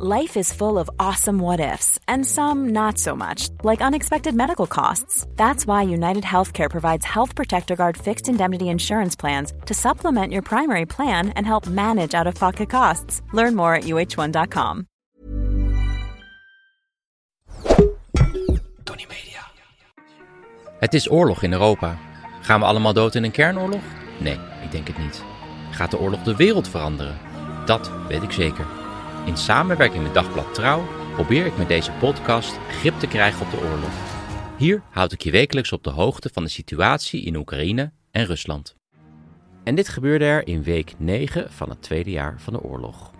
Life is full of awesome what ifs, and some not so much, like unexpected medical costs. That's why United Healthcare provides Health Protector Guard fixed indemnity insurance plans to supplement your primary plan and help manage out of pocket costs. Learn more at uh1.com. Tony Media. Het is oorlog in Europa. Gaan we allemaal dood in een kernoorlog? Nee, ik denk het niet. Gaat de oorlog de wereld veranderen? Dat weet ik zeker. In samenwerking met Dagblad Trouw probeer ik met deze podcast grip te krijgen op de oorlog. Hier houd ik je wekelijks op de hoogte van de situatie in Oekraïne en Rusland. En dit gebeurde er in week 9 van het tweede jaar van de oorlog.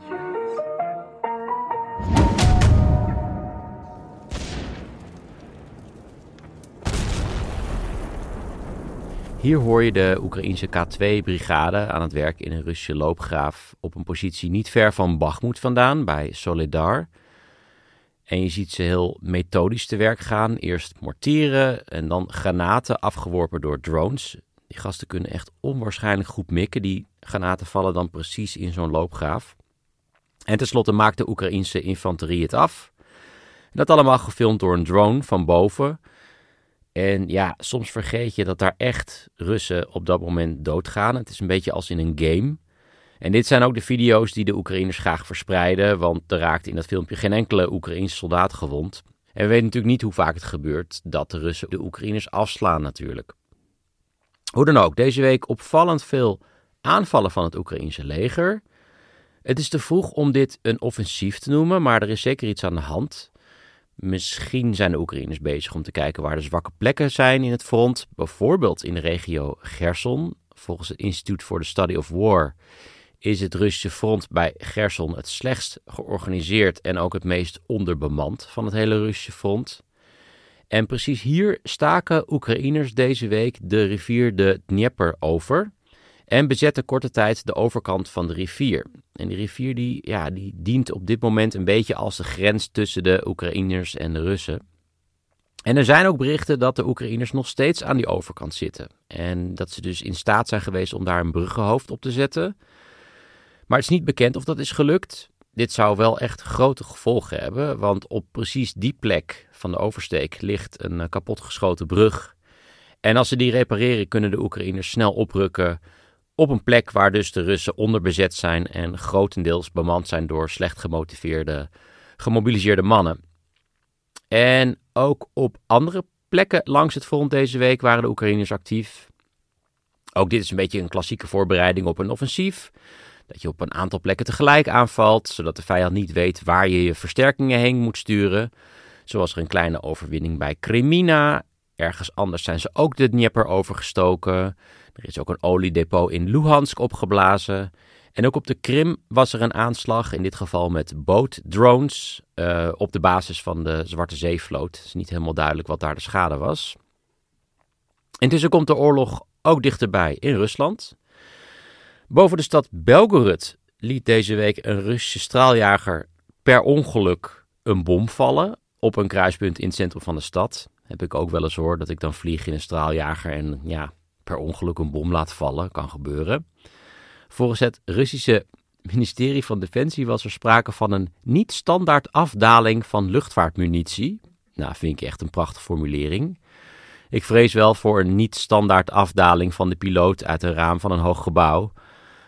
Hier hoor je de Oekraïnse K2-brigade aan het werk in een Russische loopgraaf op een positie niet ver van Bakhmut vandaan, bij Soledar. En je ziet ze heel methodisch te werk gaan. Eerst mortieren en dan granaten afgeworpen door drones. Die gasten kunnen echt onwaarschijnlijk goed mikken. Die granaten vallen dan precies in zo'n loopgraaf. En tenslotte maakt de Oekraïnse infanterie het af. Dat allemaal gefilmd door een drone van boven. En ja, soms vergeet je dat daar echt Russen op dat moment doodgaan. Het is een beetje als in een game. En dit zijn ook de video's die de Oekraïners graag verspreiden, want er raakt in dat filmpje geen enkele Oekraïense soldaat gewond. En we weten natuurlijk niet hoe vaak het gebeurt dat de Russen de Oekraïners afslaan natuurlijk. Hoe dan ook, deze week opvallend veel aanvallen van het Oekraïense leger. Het is te vroeg om dit een offensief te noemen, maar er is zeker iets aan de hand. Misschien zijn de Oekraïners bezig om te kijken waar de zwakke plekken zijn in het front. Bijvoorbeeld in de regio Gerson. Volgens het Institute for the Study of War is het Russische front bij Gerson het slechtst georganiseerd en ook het meest onderbemand van het hele Russische front. En precies hier staken Oekraïners deze week de rivier de Dnieper over en bezetten korte tijd de overkant van de rivier. En die rivier die, ja, die dient op dit moment een beetje als de grens tussen de Oekraïners en de Russen. En er zijn ook berichten dat de Oekraïners nog steeds aan die overkant zitten. En dat ze dus in staat zijn geweest om daar een bruggenhoofd op te zetten. Maar het is niet bekend of dat is gelukt. Dit zou wel echt grote gevolgen hebben, want op precies die plek van de oversteek ligt een eh, kapotgeschoten brug. En als ze die repareren, kunnen de Oekraïners snel oprukken op een plek waar dus de Russen onderbezet zijn en grotendeels bemand zijn door slecht gemotiveerde, gemobiliseerde mannen. En ook op andere plekken langs het front deze week waren de Oekraïners actief. Ook dit is een beetje een klassieke voorbereiding op een offensief. Dat je op een aantal plekken tegelijk aanvalt, zodat de vijand niet weet waar je je versterkingen heen moet sturen. Zoals er een kleine overwinning bij Kremina. Ergens anders zijn ze ook de Dnieper overgestoken. Er is ook een oliedepot in Luhansk opgeblazen. En ook op de Krim was er een aanslag, in dit geval met bootdrones, uh, op de basis van de Zwarte Zeevloot. Het is niet helemaal duidelijk wat daar de schade was. Intussen komt de oorlog ook dichterbij in Rusland. Boven de stad Belgorod liet deze week een Russische straaljager per ongeluk een bom vallen op een kruispunt in het centrum van de stad. Heb ik ook wel eens hoor dat ik dan vlieg in een straaljager en ja, per ongeluk een bom laat vallen. Kan gebeuren. Volgens het Russische ministerie van Defensie was er sprake van een niet-standaard afdaling van luchtvaartmunitie. Nou, vind ik echt een prachtige formulering. Ik vrees wel voor een niet-standaard afdaling van de piloot uit een raam van een hoog gebouw.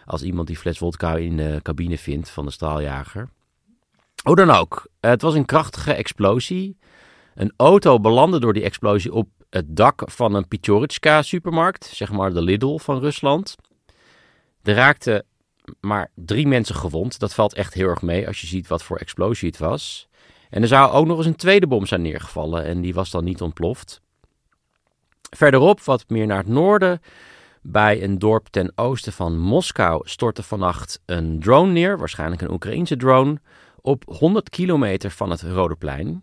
Als iemand die fles vodka in de cabine vindt van de straaljager. Hoe dan ook, het was een krachtige explosie. Een auto belandde door die explosie op het dak van een Pichoritska supermarkt, zeg maar de Lidl van Rusland. Er raakten maar drie mensen gewond. Dat valt echt heel erg mee als je ziet wat voor explosie het was. En er zou ook nog eens een tweede bom zijn neergevallen en die was dan niet ontploft. Verderop, wat meer naar het noorden, bij een dorp ten oosten van Moskou, stortte vannacht een drone neer, waarschijnlijk een Oekraïense drone, op 100 kilometer van het Rode Plein.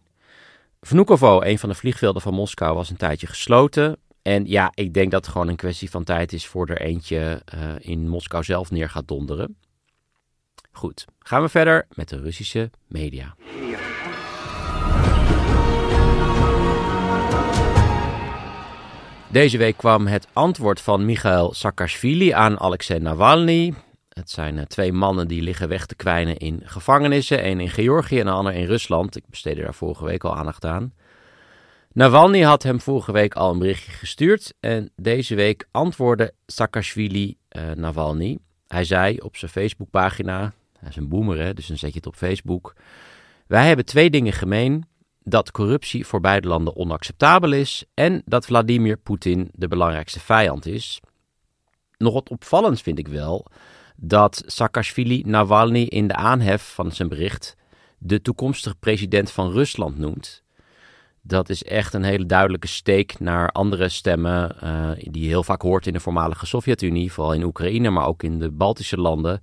Vnukovo, een van de vliegvelden van Moskou, was een tijdje gesloten. En ja, ik denk dat het gewoon een kwestie van tijd is voor er eentje uh, in Moskou zelf neer gaat donderen. Goed, gaan we verder met de Russische media. Deze week kwam het antwoord van Michail Saakashvili aan Alexei Navalny. Het zijn twee mannen die liggen weg te kwijnen in gevangenissen. Een in Georgië en een ander in Rusland. Ik besteedde daar vorige week al aandacht aan. Navalny had hem vorige week al een berichtje gestuurd. En deze week antwoordde Saakashvili uh, Navalny. Hij zei op zijn Facebookpagina, hij is een boomer hè, dus dan zet je het op Facebook. Wij hebben twee dingen gemeen. Dat corruptie voor beide landen onacceptabel is en dat Vladimir Poetin de belangrijkste vijand is. Nog wat opvallend vind ik wel dat Saakashvili Navalny in de aanhef van zijn bericht de toekomstige president van Rusland noemt. Dat is echt een hele duidelijke steek naar andere stemmen uh, die je heel vaak hoort in de voormalige Sovjet-Unie, vooral in Oekraïne, maar ook in de Baltische landen,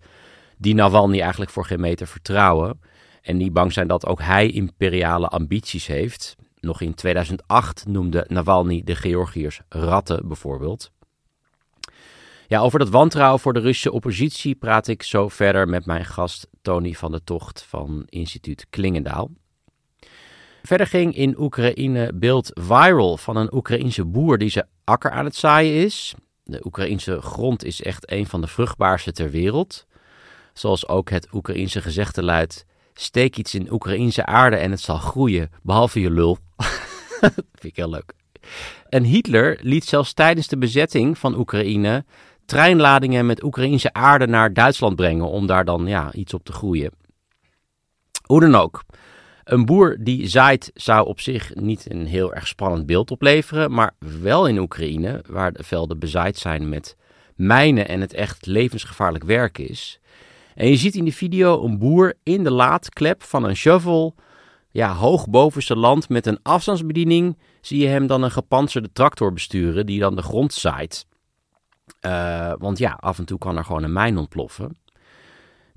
die Navalny eigenlijk voor geen meter vertrouwen. En die bang zijn dat ook hij imperiale ambities heeft. Nog in 2008 noemde Navalny de Georgiërs ratten bijvoorbeeld. Ja, over dat wantrouwen voor de Russische oppositie praat ik zo verder met mijn gast Tony van der Tocht van instituut Klingendaal. Verder ging in Oekraïne beeld viral van een Oekraïense boer die zijn akker aan het zaaien is. De Oekraïense grond is echt een van de vruchtbaarste ter wereld. Zoals ook het Oekraïense gezegde luidt: steek iets in Oekraïense aarde en het zal groeien, behalve je lul. vind ik heel leuk. En Hitler liet zelfs tijdens de bezetting van Oekraïne treinladingen met Oekraïense aarde naar Duitsland brengen om daar dan ja, iets op te groeien. Hoe dan ook. Een boer die zaait zou op zich niet een heel erg spannend beeld opleveren, maar wel in Oekraïne, waar de velden bezaaid zijn met mijnen en het echt levensgevaarlijk werk is. En je ziet in de video een boer in de laadklep van een shovel, ja, hoog boven zijn land met een afstandsbediening, zie je hem dan een gepantserde tractor besturen die dan de grond zaait. Uh, want ja, af en toe kan er gewoon een mijn ontploffen.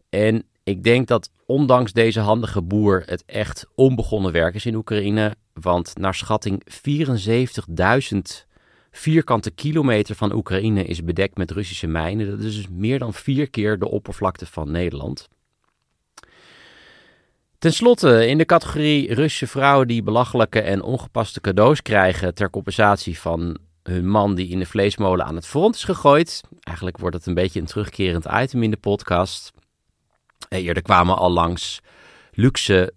En ik denk dat ondanks deze handige boer het echt onbegonnen werk is in Oekraïne. Want naar schatting 74.000 vierkante kilometer van Oekraïne is bedekt met Russische mijnen. Dat is dus meer dan vier keer de oppervlakte van Nederland. Ten slotte, in de categorie Russische vrouwen die belachelijke en ongepaste cadeaus krijgen ter compensatie van hun man die in de vleesmolen aan het front is gegooid. Eigenlijk wordt het een beetje een terugkerend item in de podcast. Eh, eerder kwamen al langs luxe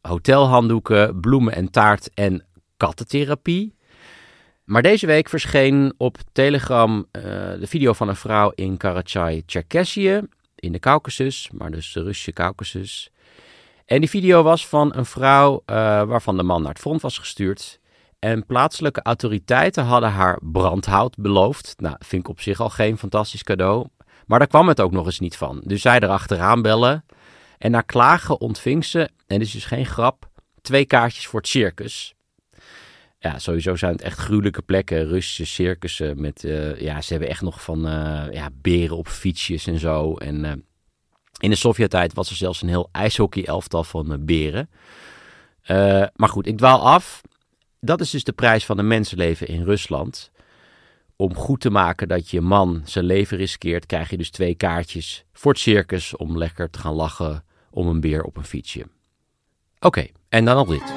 hotelhanddoeken, bloemen en taart en kattentherapie. Maar deze week verscheen op Telegram uh, de video van een vrouw in Karachay, Cherkessië, in de Caucasus, maar dus de Russische Caucasus. En die video was van een vrouw uh, waarvan de man naar het front was gestuurd. En plaatselijke autoriteiten hadden haar brandhout beloofd. Nou, vind ik op zich al geen fantastisch cadeau. Maar daar kwam het ook nog eens niet van. Dus zij erachteraan bellen. En na klagen ontving ze, en dit is dus geen grap, twee kaartjes voor het circus. Ja, sowieso zijn het echt gruwelijke plekken. Russische circussen met, uh, ja, ze hebben echt nog van uh, ja, beren op fietsjes en zo. En uh, in de Sovjet-tijd was er zelfs een heel ijshockey-elftal van beren. maar goed, ik dwaal af. Dat is dus de prijs van een mensenleven in Rusland om goed te maken dat je man zijn leven riskeert, krijg je dus twee kaartjes voor het circus om lekker te gaan lachen om een beer op een fietsje. Oké, en dan nog dit.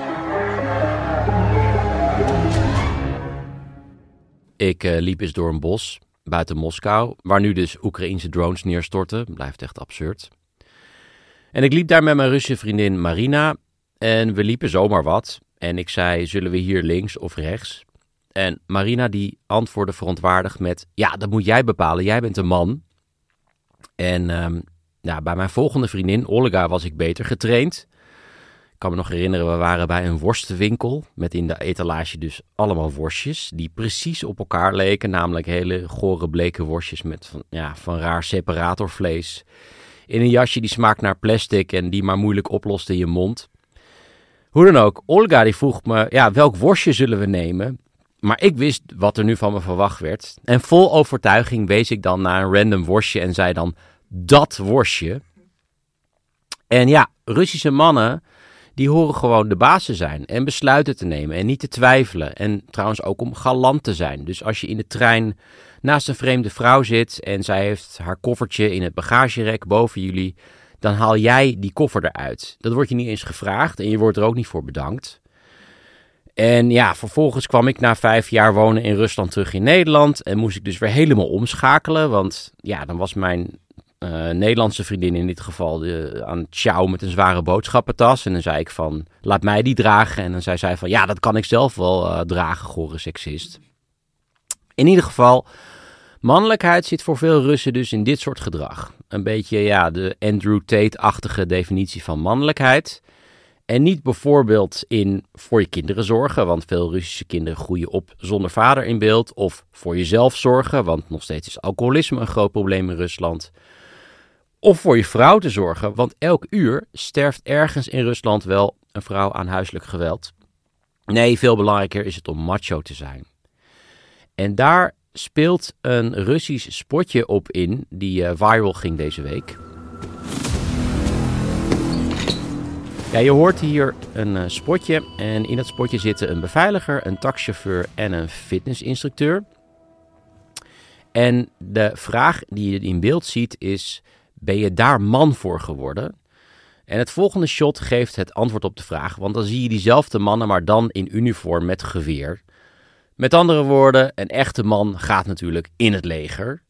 Ik uh, liep eens door een bos buiten Moskou, waar nu dus Oekraïense drones neerstorten. Blijft echt absurd. En ik liep daar met mijn Russische vriendin Marina en we liepen zomaar wat. En ik zei, zullen we hier links of rechts? En Marina die antwoordde verontwaardigd met: Ja, dat moet jij bepalen. Jij bent een man. En um, ja, bij mijn volgende vriendin, Olga, was ik beter getraind. Ik kan me nog herinneren, we waren bij een worstenwinkel. Met in de etalage dus allemaal worstjes. Die precies op elkaar leken. Namelijk hele gore bleke worstjes met van, ja, van raar separatorvlees. In een jasje die smaakt naar plastic en die maar moeilijk oplost in je mond. Hoe dan ook, Olga die vroeg me, ja, welk worstje zullen we nemen? Maar ik wist wat er nu van me verwacht werd. En vol overtuiging wees ik dan naar een random worstje en zei dan dat worstje. En ja, Russische mannen, die horen gewoon de baas te zijn en besluiten te nemen en niet te twijfelen. En trouwens ook om galant te zijn. Dus als je in de trein naast een vreemde vrouw zit en zij heeft haar koffertje in het bagagerek boven jullie, dan haal jij die koffer eruit. Dat wordt je niet eens gevraagd en je wordt er ook niet voor bedankt. En ja, vervolgens kwam ik na vijf jaar wonen in Rusland terug in Nederland. En moest ik dus weer helemaal omschakelen. Want ja, dan was mijn uh, Nederlandse vriendin in dit geval de, aan ciao met een zware boodschappentas. En dan zei ik van, laat mij die dragen. En dan zei zij van, ja, dat kan ik zelf wel uh, dragen, gore seksist. In ieder geval, mannelijkheid zit voor veel Russen dus in dit soort gedrag. Een beetje, ja, de Andrew Tate-achtige definitie van mannelijkheid. En niet bijvoorbeeld in voor je kinderen zorgen, want veel Russische kinderen groeien op zonder vader in beeld. Of voor jezelf zorgen, want nog steeds is alcoholisme een groot probleem in Rusland. Of voor je vrouw te zorgen, want elk uur sterft ergens in Rusland wel een vrouw aan huiselijk geweld. Nee, veel belangrijker is het om macho te zijn. En daar speelt een Russisch spotje op in die uh, viral ging deze week. Ja, je hoort hier een uh, spotje en in dat spotje zitten een beveiliger, een taxichauffeur en een fitnessinstructeur. En de vraag die je in beeld ziet is, ben je daar man voor geworden? En het volgende shot geeft het antwoord op de vraag, want dan zie je diezelfde mannen, maar dan in uniform met geweer. Met andere woorden, een echte man gaat natuurlijk in het leger.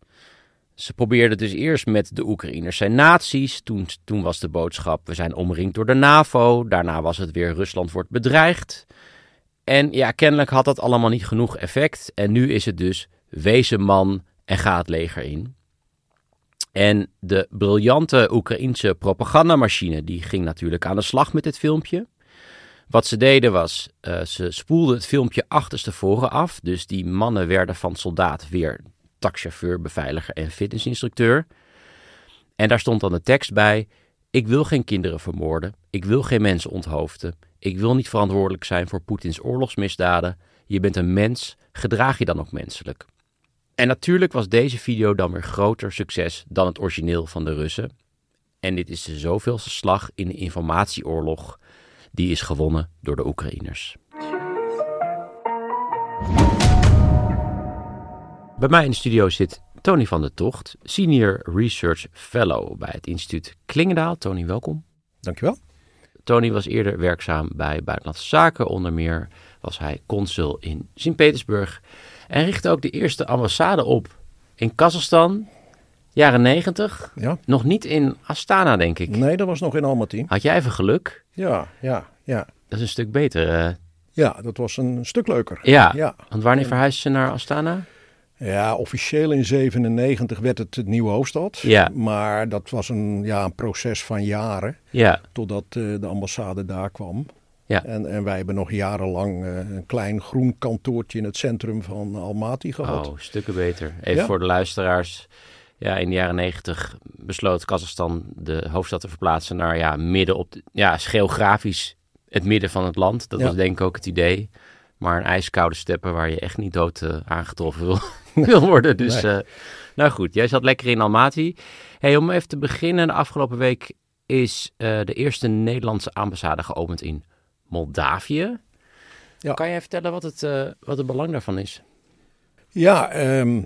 Ze probeerden dus eerst met de Oekraïners zijn nazi's. Toen, toen was de boodschap: we zijn omringd door de NAVO. Daarna was het weer: Rusland wordt bedreigd. En ja, kennelijk had dat allemaal niet genoeg effect. En nu is het dus: wees een man en ga het leger in. En de briljante Oekraïense propagandamachine die ging natuurlijk aan de slag met dit filmpje. Wat ze deden was, uh, ze spoelden het filmpje achterstevoren af. Dus die mannen werden van soldaat weer taxichauffeur, beveiliger en fitnessinstructeur. En daar stond dan de tekst bij: Ik wil geen kinderen vermoorden. Ik wil geen mensen onthoofden. Ik wil niet verantwoordelijk zijn voor Poetins oorlogsmisdaden. Je bent een mens, gedraag je dan ook menselijk. En natuurlijk was deze video dan weer groter succes dan het origineel van de Russen. En dit is de zoveelste slag in de informatieoorlog die is gewonnen door de Oekraïners. Bij mij in de studio zit Tony van der Tocht, Senior Research Fellow bij het instituut Klingendaal. Tony, welkom. Dankjewel. Tony was eerder werkzaam bij Buitenlandse Zaken. Onder meer was hij consul in Sint-Petersburg. En richtte ook de eerste ambassade op in Kazachstan, jaren 90. Ja. Nog niet in Astana, denk ik. Nee, dat was nog in Almaty. Had jij even geluk? Ja, ja, ja. Dat is een stuk beter. Uh... Ja, dat was een stuk leuker. Ja, ja. want wanneer verhuisden ze naar Astana? Ja, officieel in 97 werd het het nieuwe hoofdstad. Ja. Maar dat was een, ja, een proces van jaren. Ja. Totdat uh, de ambassade daar kwam. Ja. En, en wij hebben nog jarenlang uh, een klein groen kantoortje in het centrum van Almaty gehad. Oh, stukken beter. Even ja. voor de luisteraars. Ja, in de jaren 90 besloot Kazachstan de hoofdstad te verplaatsen naar ja, midden op de, ja, geografisch het midden van het land. Dat Ja. was denk ik ook het idee. Maar een ijskoude steppen waar je echt niet dood eh, aangetroffen wil, wil worden. Dus Nee. eh, nou goed, jij zat lekker in Almaty. Hey, om even te beginnen, de afgelopen week is eh, de eerste Nederlandse ambassade geopend in Moldavië. Ja. Kan jij vertellen wat het, wat het belang daarvan is? Ja, ehm,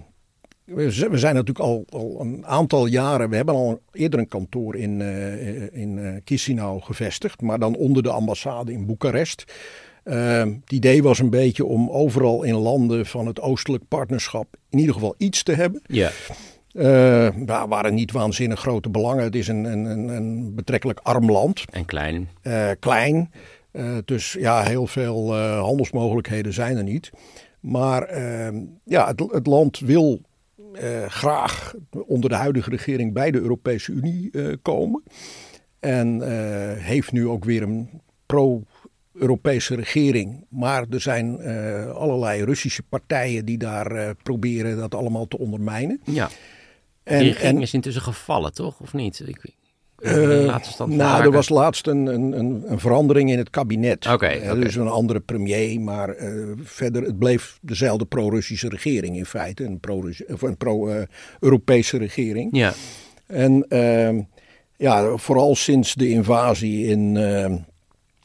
we zijn natuurlijk al, al een aantal jaren, we hebben al eerder een kantoor in, eh, in eh, Chisinau gevestigd, maar dan onder de ambassade in Boekarest. Ehm, het idee was een beetje om overal in landen van het oostelijk partnerschap in ieder geval iets te hebben. Ja, Eh, daar waren niet waanzinnig grote belangen. Het is een, een, een, een betrekkelijk arm land, en klein. klein. Dus ja, heel veel handelsmogelijkheden zijn er niet. Maar eh, ja, het, het land wil eh, graag onder de huidige regering bij de Europese Unie eh, komen. En eh, heeft nu ook weer een pro-Europese regering. Maar er zijn allerlei Russische partijen die daar proberen dat allemaal te ondermijnen. Ja, En, die regering en- is intussen gevallen, toch? Of niet? Ik, Eh, laatste nou, er was laatst een, een, een, een verandering in het kabinet. Oké, Eh. Dus een andere premier, maar eh, verder, het bleef dezelfde pro-Russische regering in feite. Een pro-Europese regering. Ja, En ehm, ja, vooral sinds de invasie in, ehm, Eh,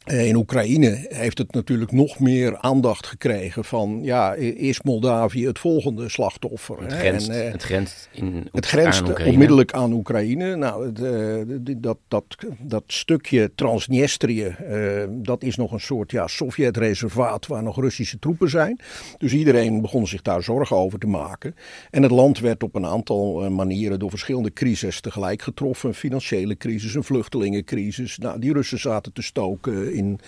in Oekraïne heeft het natuurlijk nog meer aandacht gekregen van, ja, is Moldavië het volgende slachtoffer? Het grenst, en, uh, het grenst, in, het grenst aan onmiddellijk aan Oekraïne. Nou, het, uh, dat, dat, dat stukje Transnistrië, uh, dat is nog een soort ja, Sovjet-reservaat waar nog Russische troepen zijn. Dus iedereen begon zich daar zorgen over te maken. En het land werd op een aantal manieren door verschillende crises tegelijk getroffen. Een financiële crisis, een vluchtelingencrisis. Nou, die Russen zaten te stoken in.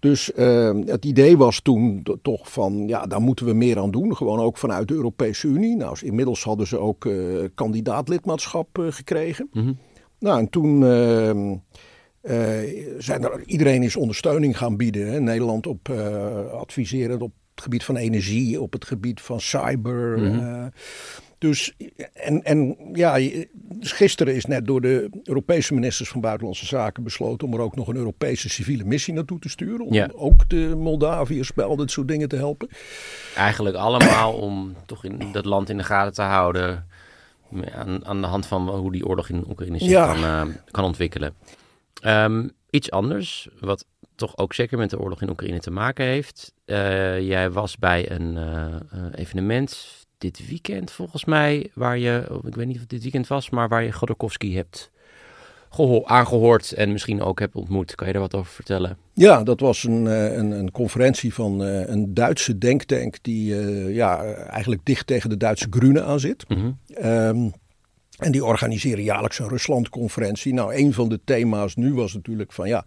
Dus uh, het idee was toen toch van, ja, daar moeten we meer aan doen. Gewoon ook vanuit de Europese Unie. Nou, inmiddels hadden ze ook uh, kandidaatlidmaatschap uh, gekregen. Mm -hmm. Nou, en toen ehm, zijn er, iedereen is ondersteuning gaan bieden. Hè. Nederland op adviserend op het gebied van energie, op het gebied van cyber. Mm -hmm. Dus, en, en ja, dus gisteren is net door de Europese ministers van Buitenlandse Zaken besloten om er ook nog een Europese civiele missie naartoe te sturen. Om ook de Moldaviërs bij al dit soort dingen te helpen. Eigenlijk allemaal om toch in dat land in de gaten te houden. Aan, aan de hand van hoe die oorlog in Oekraïne zich kan, uh, kan ontwikkelen. Um, iets anders, wat toch ook zeker met de oorlog in Oekraïne te maken heeft. Uh, jij was bij een uh, evenement dit weekend volgens mij, waar je, ik weet niet of het dit weekend was, maar waar je Godorkovsky hebt aangehoord en misschien ook hebt ontmoet. Kan je daar wat over vertellen? Ja, dat was een, eh, een, een conferentie van eh, een Duitse denktank die uh, ja, eigenlijk dicht tegen de Duitse Grüne aan zit. Mm um, en die organiseren jaarlijks een Rusland-conferentie. Nou, een van de thema's nu was natuurlijk van ja,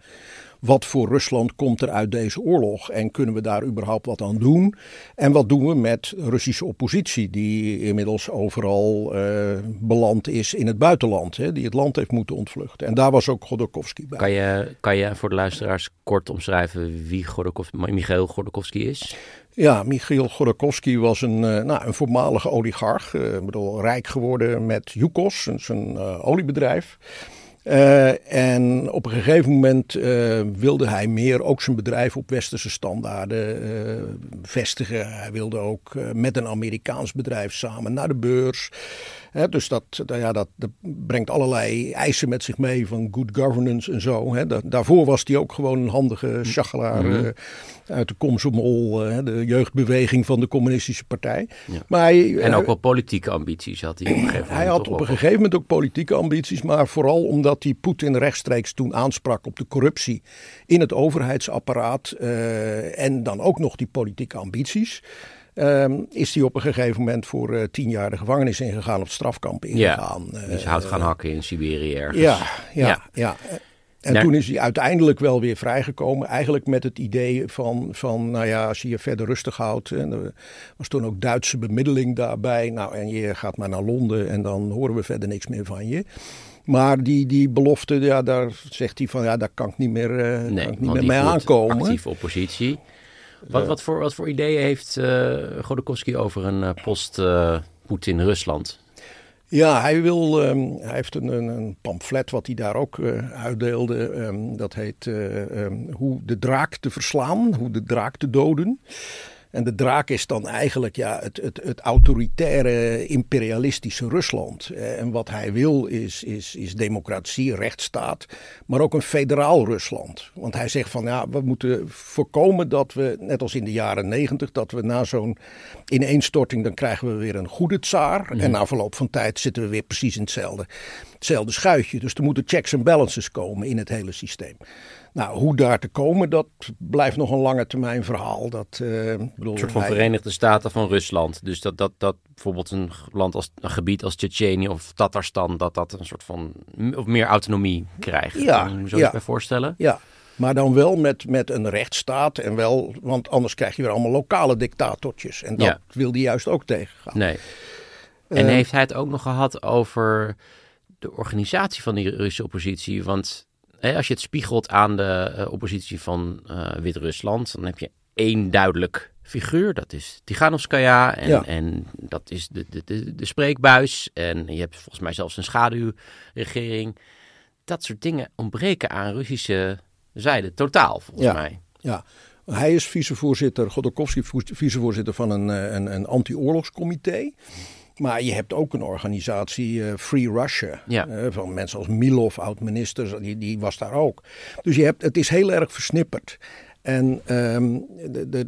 wat voor Rusland komt er uit deze oorlog en kunnen we daar überhaupt wat aan doen? En wat doen we met Russische oppositie die inmiddels overal uh, beland is in het buitenland, hè, die het land heeft moeten ontvluchten. En daar was ook Godorkovsky bij. Kan je, kan je voor de luisteraars kort omschrijven wie Godorkovsky, Michail Godorkovsky is? Ja, Michiel Godorkovsky was een, uh, nou, een voormalige oligarch. Uh, bedoel, rijk geworden met Yukos, zijn uh, oliebedrijf. Uh, en op een gegeven moment uh, wilde hij meer ook zijn bedrijf op westerse standaarden uh, vestigen. Hij wilde ook met een Amerikaans bedrijf samen naar de beurs. Dus dat, ja, dat, dat, brengt allerlei eisen met zich mee van good governance en zo. Dat, daarvoor was hij ook gewoon een handige schachelaar mm -hmm. uit de Komsomol, de jeugdbeweging van de communistische partij. Ja. Maar hij, en ook wel politieke ambities had hij op een gegeven moment. Hij had op een gegeven moment ook politieke ambities, maar vooral omdat dat hij Poetin rechtstreeks toen aansprak op de corruptie in het overheidsapparaat uh, en dan ook nog die politieke ambities. Uh, is hij op een gegeven moment voor uh, tien jaar de gevangenis ingegaan of strafkamp ingegaan. Ja, dus hout gaan hakken in Siberië ergens. Ja, ja, ja. ja. En toen is hij uiteindelijk wel weer vrijgekomen. Eigenlijk met het idee van, van nou ja, als je je verder rustig houdt. En er was toen ook Duitse bemiddeling daarbij. Nou, en je gaat maar naar Londen en dan horen we verder niks meer van je. Maar die, die belofte, ja, daar zegt hij van ja, daar kan ik niet meer, uh, nee, kan ik niet meer mee aankomen. Actieve oppositie. Wat, wat, voor, wat voor ideeën heeft uh, over een uh, post-Poetin-Rusland? Ja, hij, wil, um, hij heeft een, een, een, pamflet wat hij daar ook uh, uitdeelde. Um, dat heet uh, um, Hoe de draak te verslaan, hoe de draak te doden. En de draak is dan eigenlijk ja, het, het, het autoritaire imperialistische Rusland. Eh, en wat hij wil is, is, is democratie, rechtsstaat, maar ook een federaal Rusland. Want hij zegt van ja, we moeten voorkomen dat we, net als in de jaren negentig, dat we na zo'n ineenstorting, dan krijgen we weer een goede tsaar. En na verloop van tijd zitten we weer precies in hetzelfde, hetzelfde schuitje. Dus er moeten checks en balances komen in het hele systeem. Nou, hoe daar te komen, dat blijft nog een lange termijn verhaal. Dat, uh, bedoel, een soort van Verenigde Staten van Rusland. Dus dat, dat, dat bijvoorbeeld een land als een gebied als Tsjetsjenië of Tatarstan, dat dat een soort van of meer autonomie krijgt. Ja, kan je zo ja, bij voorstellen? Ja, maar dan wel met, met een rechtsstaat en wel, want anders krijg je weer allemaal lokale dictatortjes. En dat ja. wil hij juist ook tegengaan. Nee. En uh, heeft hij het ook nog gehad over de organisatie van die Russische oppositie? Want als je het spiegelt aan de uh, oppositie van uh, Wit-Rusland, dan heb je één duidelijk figuur. Dat is Tiganovskaya en, ja. en dat is de, de, de, de spreekbuis. En je hebt volgens mij zelfs een schaduwregering. Dat soort dingen ontbreken aan Russische zijde totaal, volgens ja. mij. Ja, hij is vicevoorzitter, Godorkovsky vicevoorzitter van een, een, een anti-oorlogscomité. Maar je hebt ook een organisatie, eh, Free Russia, Ja. eh, van mensen als Milov, oud-minister, die, die was daar ook. Dus je hebt, het is heel erg versnipperd. En ehm,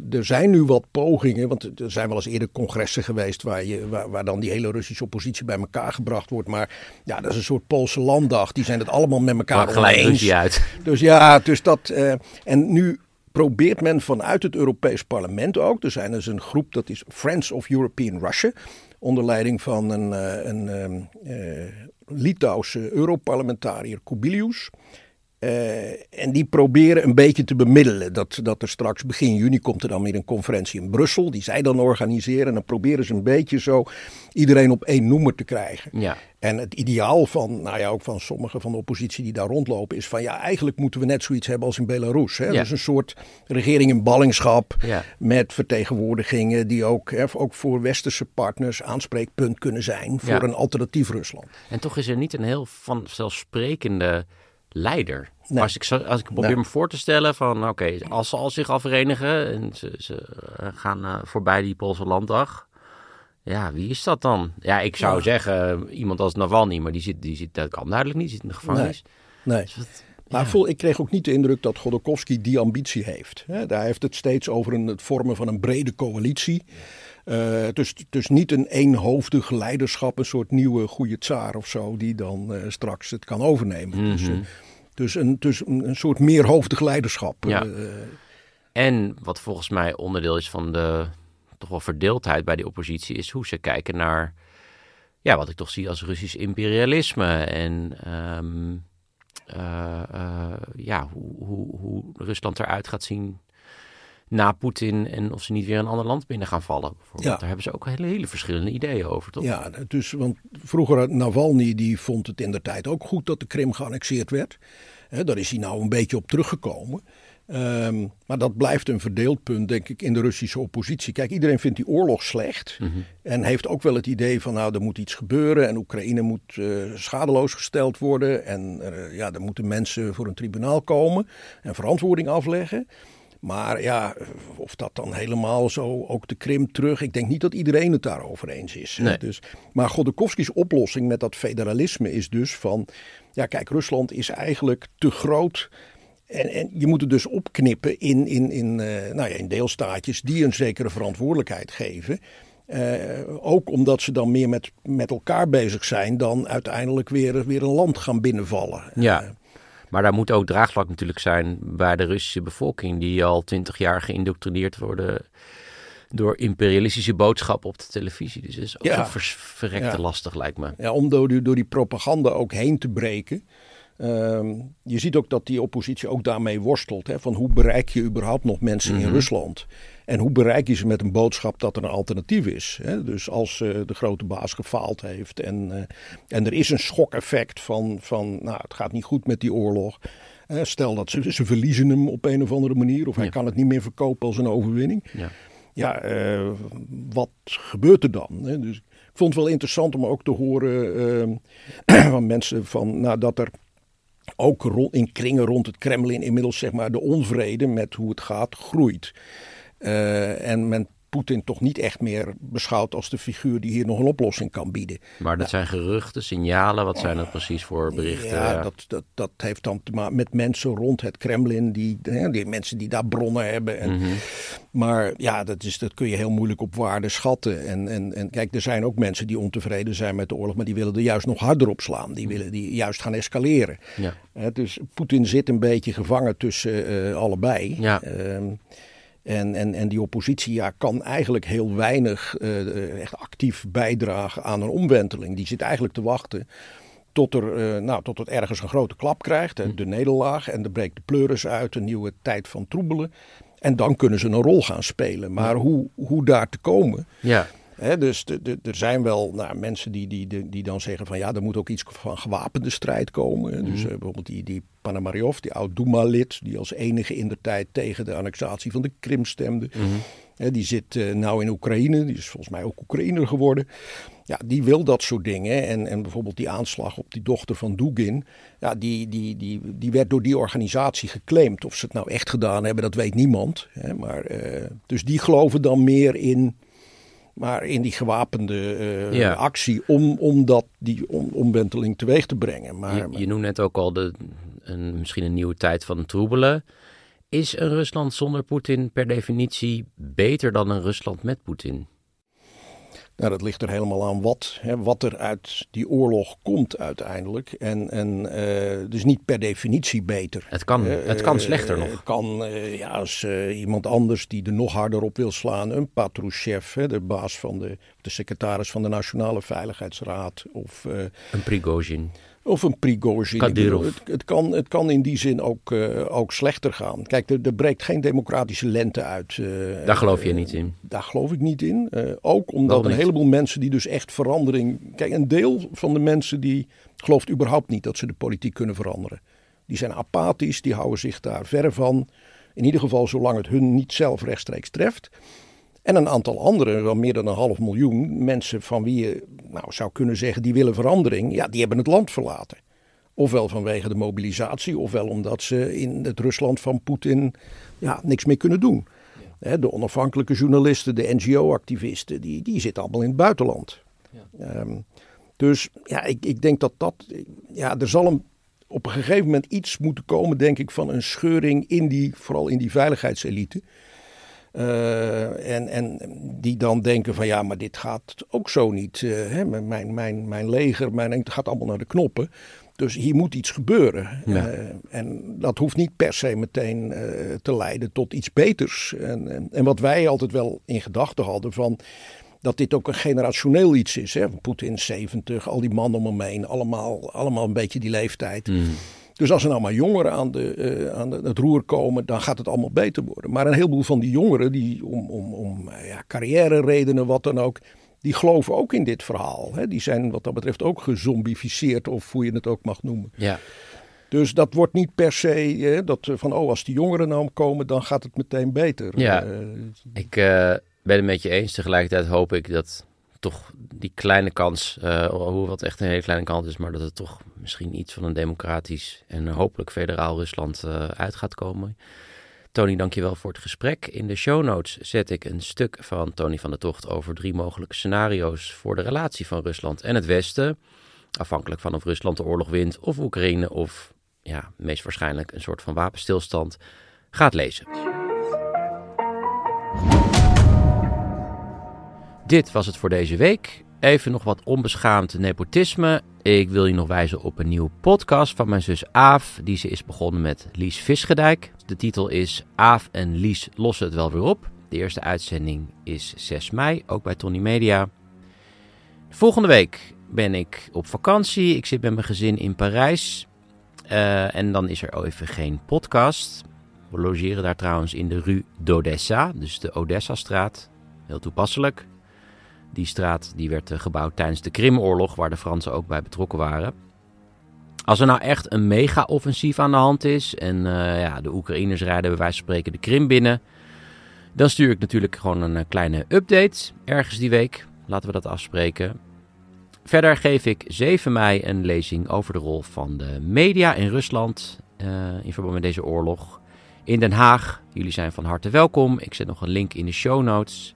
er zijn nu wat pogingen, want er zijn wel eens eerder congressen geweest waar, je, waar, waar dan die hele Russische oppositie bij elkaar gebracht wordt. Maar ja, dat is een soort Poolse landdag. Die zijn het allemaal met elkaar oneens. uit. Dus ja, dus dat. eh, en nu probeert men vanuit het Europees Parlement ook. Er zijn dus een groep dat is Friends of European Russia. Onder leiding van een, eh, een ehm, eh, Litouwse Europarlementariër Kubilius. Eh, en die proberen een beetje te bemiddelen. Dat, dat er straks begin juni komt er dan weer een conferentie in Brussel. Die zij dan organiseren. En dan proberen ze een beetje zo iedereen op één noemer te krijgen. Ja. En het ideaal van, nou ja, ook van sommige van de oppositie die daar rondlopen, is van ja, eigenlijk moeten we net zoiets hebben als in Belarus. Hè? Ja. Dus een soort regering in ballingschap Ja. met vertegenwoordigingen die ook, hè, ook voor westerse partners aanspreekpunt kunnen zijn voor Ja. een alternatief Rusland. En toch is er niet een heel vanzelfsprekende leider. Nee. Als ik, als ik probeer Nee. me voor te stellen van oké, als ze al zich al verenigen en ze, ze eh, gaan eh, voorbij die Poolse landdag. Ja, wie is dat dan? Ja, ik zou Ja. zeggen eh, iemand als Navalny, maar die zit, die zit, dat kan duidelijk niet, die zit in de gevangenis. Nee. Dus Maar ja. voel, ik kreeg ook niet de indruk dat Godorkovsky die ambitie heeft. Daar heeft het steeds over een, het vormen van een brede coalitie. Eh, dus, dus niet een eenhoofdig leiderschap, een soort nieuwe goede tsaar of zo, die dan eh, straks het kan overnemen. Dus, Mhm. eh, dus, een, dus een, een soort meerhoofdig leiderschap. Ja. En wat volgens mij onderdeel is van de toch wel verdeeldheid bij die oppositie, is hoe ze kijken naar ja, wat ik toch zie als Russisch imperialisme. En ehm, eh, eh, ja, hoe, hoe, hoe Rusland eruit gaat zien na Poetin en of ze niet weer een ander land binnen gaan vallen. Ja. Daar hebben ze ook hele, hele verschillende ideeën over, toch? Ja, dus, want vroeger had Navalny die vond het in de tijd ook goed dat de Krim geannexeerd werd. Daar is hij nou een beetje op teruggekomen. Ehm, maar dat blijft een verdeeld punt, denk ik, in de Russische oppositie. Kijk, iedereen vindt die oorlog slecht. En heeft ook wel het idee van, nou, er moet iets gebeuren. En Oekraïne moet eh, schadeloos gesteld worden. En eh, ja, er moeten mensen voor een tribunaal komen en verantwoording afleggen. Maar ja, of dat dan helemaal zo, ook de Krim terug. Ik denk niet dat iedereen het daarover eens is. Nee. Dus, maar Godorkovskis oplossing met dat federalisme is dus van... Ja, kijk, Rusland is eigenlijk te groot... En, en je moet het dus opknippen in, in, in, eh, nou ja, in deelstaatjes die een zekere verantwoordelijkheid geven. Eh, ook omdat ze dan meer met, met elkaar bezig zijn dan uiteindelijk weer, weer een land gaan binnenvallen. Ja. Maar daar moet ook draagvlak natuurlijk zijn bij de Russische bevolking, die al twintig jaar geïndoctrineerd worden door imperialistische boodschappen op de televisie. Dus dat is ook Ja. zo verrekte Ja. lastig, lijkt me. Ja, om door die, door die propaganda ook heen te breken. Ehm, je ziet ook dat die oppositie ook daarmee worstelt. Hè, van hoe bereik je überhaupt nog mensen in Rusland? En hoe bereik je ze met een boodschap dat er een alternatief is? Hè? Dus als eh, de grote baas gefaald heeft en, eh, en er is een schokeffect van, van nou, het gaat niet goed met die oorlog. Stel dat ze, ze verliezen hem op een of andere manier of hij kan het niet meer verkopen als een overwinning Ja. ja, eh, wat gebeurt er dan? Hè? Dus ik vond het wel interessant om ook te horen eh, van mensen van, nou, dat er ook in kringen rond het Kremlin inmiddels zeg maar, de onvrede met hoe het gaat groeit. Eh, en men Poetin toch niet echt meer beschouwt als de figuur die hier nog een oplossing kan bieden. Maar dat zijn geruchten, signalen. Wat zijn dat precies voor berichten? Ja, dat, dat, dat heeft dan te maken met mensen rond het Kremlin, die, hè, die mensen die daar bronnen hebben. En, Maar ja, dat, is, dat kun je heel moeilijk op waarde schatten. En, en, en kijk, er zijn ook mensen die ontevreden zijn met de oorlog, maar die willen er juist nog harder op slaan. Die willen die juist gaan escaleren. Ja. Hè, dus Poetin zit een beetje gevangen tussen eh, allebei. Ja. Ehm, en, en, en die oppositie ja, kan eigenlijk heel weinig eh, echt actief bijdragen aan een omwenteling. Die zit eigenlijk te wachten tot, er, eh, nou, tot het ergens een grote klap krijgt, hè, de nederlaag. En er breekt de pleuris uit, een nieuwe tijd van troebelen. En dan kunnen ze een rol gaan spelen. Maar hoe, hoe daar te komen, ja. Dus er zijn wel nou, mensen die, die, die, dan zeggen van ja, er moet ook iets van gewapende strijd komen. Dus eh, bijvoorbeeld die, die Panamaryov, die oud Duma-lid, die als enige in de tijd tegen de annexatie van de Krim stemde. Hè, die zit eh, nou in Oekraïne, die is volgens mij ook Oekraïner geworden. Ja, die wil dat soort dingen. En, en bijvoorbeeld die aanslag op die dochter van Dugin, ja, die, die, die, die werd door die organisatie geclaimd. Of ze het nou echt gedaan hebben, dat weet niemand. Maar, eh, dus die geloven dan meer in maar in die gewapende eh, actie om, om dat, die om, omwenteling teweeg te brengen. Maar, je, je noemt net ook al de, een, misschien een nieuwe tijd van troebelen. Is een Rusland zonder Poetin per definitie beter dan een Rusland met Poetin? Nou, dat ligt er helemaal aan wat, hè, wat er uit die oorlog komt uiteindelijk. En, en uh, dus niet per definitie beter. Het kan, het kan slechter nog. Het kan, ja, als iemand anders die er nog harder op wil slaan, een Patrushev, de baas van de, de secretaris van de Nationale Veiligheidsraad. Of, een Prigozhin. Of een Prigozhin. Het, het, kan, het kan in die zin ook, uh, ook slechter gaan. Kijk, er, er breekt geen democratische lente uit. Uh, daar geloof je niet in? Daar geloof ik niet in. Ook omdat een heleboel mensen die dus echt verandering... Kijk, een deel van de mensen die gelooft überhaupt niet dat ze de politiek kunnen veranderen. Die zijn apathisch, die houden zich daar ver van. In ieder geval zolang het hun niet zelf rechtstreeks treft. En een aantal anderen, wel meer dan een half miljoen mensen van wie je nou, zou kunnen zeggen die willen verandering, ja, die hebben het land verlaten. Ofwel vanwege de mobilisatie, ofwel omdat ze in het Rusland van Poetin ja, niks meer kunnen doen. De onafhankelijke journalisten, de NGO-activisten, die, die zitten allemaal in het buitenland. Ja. Ehm, dus ja, ik, ik denk dat dat. Ja, er zal een, op een gegeven moment iets moeten komen, denk ik, van een scheuring in die, vooral in die veiligheidselite. Uh, en, en die dan denken van ja, maar dit gaat ook zo niet. Uh, hè? Mijn, mijn, mijn leger, mijn, het gaat allemaal naar de knoppen. Dus hier moet iets gebeuren. Ja. Uh, en dat hoeft niet per se meteen te leiden tot iets beters. En, en, en, wat wij altijd wel in gedachten hadden van dat dit ook een generationeel iets is. Poetin 70, al die mannen om hem heen, allemaal, allemaal een beetje die leeftijd. Mm. Dus als er nou maar jongeren aan, de, uh, aan het roer komen, dan gaat het allemaal beter worden. Maar een heleboel van die jongeren, die om, om, om uh, ja, carrière redenen, wat dan ook, die geloven ook in dit verhaal. Hè? Die zijn wat dat betreft ook gezombificeerd, of hoe je het ook mag noemen. Ja. Dus dat wordt niet per se hè, dat van, oh, als die jongeren nou komen, dan gaat het meteen beter. Ja, uh, ik ben het met je eens. Tegelijkertijd hoop ik dat toch die kleine kans, uh, hoewel het echt een hele kleine kans is, maar dat het toch misschien iets van een democratisch en hopelijk federaal Rusland uh, uit gaat komen. Tony, dankjewel voor het gesprek. In de show notes zet ik een stuk van Tony van der Tocht over drie mogelijke scenario's voor de relatie van Rusland en het Westen. Afhankelijk van of Rusland de oorlog wint of Oekraïne of ja, meest waarschijnlijk een soort van wapenstilstand. Gaat lezen. Dit was het voor deze week. Even nog wat onbeschaamd nepotisme. Ik wil je nog wijzen op een nieuwe podcast van mijn zus Aaf. Die ze is begonnen met Lies Visgedijk. De titel is Aaf en Lies lossen het wel weer op. De eerste uitzending is 6 mei, ook bij Tony Media. Volgende week ben ik op vakantie. Ik zit met mijn gezin in Parijs. Uh, en dan is er even geen podcast. We logeren daar trouwens in de Rue d'Odessa, dus de Odessa-straat. Heel toepasselijk. Die straat die werd eh, gebouwd tijdens de Krimoorlog, waar de Fransen ook bij betrokken waren. Als er nou echt een mega-offensief aan de hand is en uh, ja, de Oekraïners rijden bij wijze van spreken de Krim binnen, dan stuur ik natuurlijk gewoon een eh, kleine update ergens die week. Laten we dat afspreken. Verder geef ik 7 mei een lezing over de rol van de media in Rusland in verband met deze oorlog. In Den Haag. Jullie zijn van harte welkom. Ik zet nog een link in de show notes.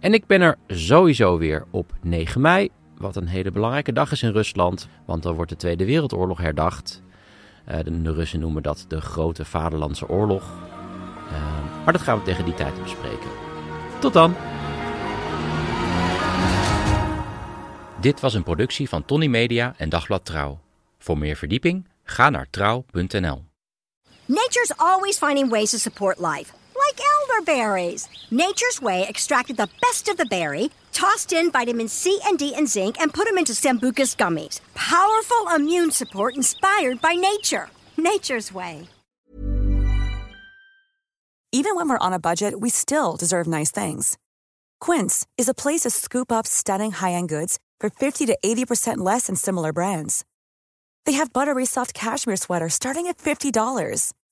En ik ben er sowieso weer op 9 mei, wat een hele belangrijke dag is in Rusland, want dan wordt de Tweede Wereldoorlog herdacht. Uh, de, Russen noemen dat de Grote Vaderlandse Oorlog. Uh, maar dat gaan we tegen die tijd bespreken. Tot dan! Dit was een productie van Tony Media en Dagblad Trouw. Voor meer verdieping ga naar trouw.nl. Nature's always finding ways to support life. Like elderberries. Nature's Way extracted the best of the berry, tossed in vitamin C and D and zinc, and put them into Sambucus gummies. Powerful immune support inspired by nature. Nature's Way. Even when we're on a budget, we still deserve nice things. Quince is a place to scoop up stunning high end goods for 50 to 80% less than similar brands. They have buttery soft cashmere sweaters starting at $50